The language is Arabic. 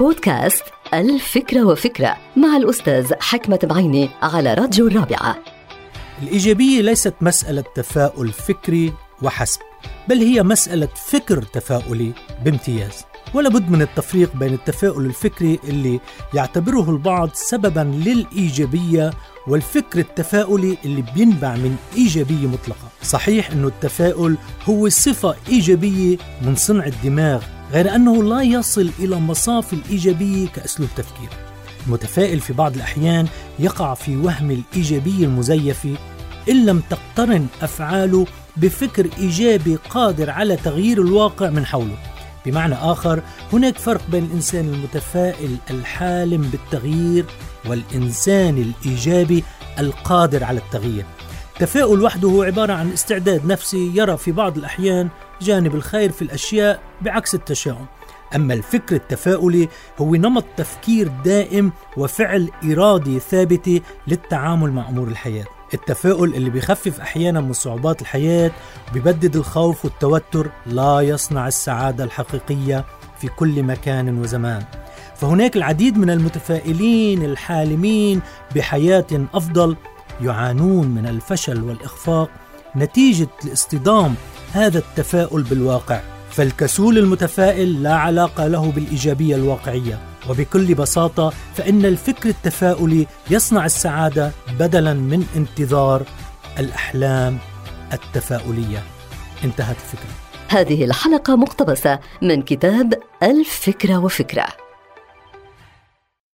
بودكاست الفكرة وفكرة مع الأستاذ حكمة بعيني على راديو الرابعة. الإيجابية ليست مسألة تفاؤل فكري وحسب بل هي مسألة فكر تفاؤلي بامتياز. ولا بد من التفريق بين التفاؤل الفكري اللي يعتبره البعض سببا للإيجابية والفكر التفاؤلي اللي بينبع من إيجابية مطلقة. صحيح أنه التفاؤل هو صفة إيجابية من صنع الدماغ غير أنه لا يصل إلى مصاف الإيجابية كأسلوب تفكير. المتفائل في بعض الأحيان يقع في وهم الإيجابية المزيفة إن لم تقترن أفعاله بفكر إيجابي قادر على تغيير الواقع من حوله. بمعنى آخر هناك فرق بين الإنسان المتفائل الحالم بالتغيير والإنسان الإيجابي القادر على التغيير. التفاؤل وحده هو عبارة عن استعداد نفسي يرى في بعض الأحيان جانب الخير في الأشياء بعكس التشاؤم. أما الفكر التفاؤلي هو نمط تفكير دائم وفعل إرادي ثابتة للتعامل مع أمور الحياة. التفاؤل اللي بيخفف أحيانا من صعوبات الحياة وبيبدد الخوف والتوتر لا يصنع السعادة الحقيقية في كل مكان وزمان. فهناك العديد من المتفائلين الحالمين بحياة أفضل يعانون من الفشل والإخفاق نتيجة لاصطدام هذا التفاؤل بالواقع فالكسول المتفائل لا علاقة له بالإيجابية الواقعية. وبكل بساطة فإن الفكر التفاؤلي يصنع السعادة بدلا من انتظار الأحلام التفاؤلية. انتهت الفكرة هذه الحلقة مقتبسة من كتاب الفكرة وفكرة.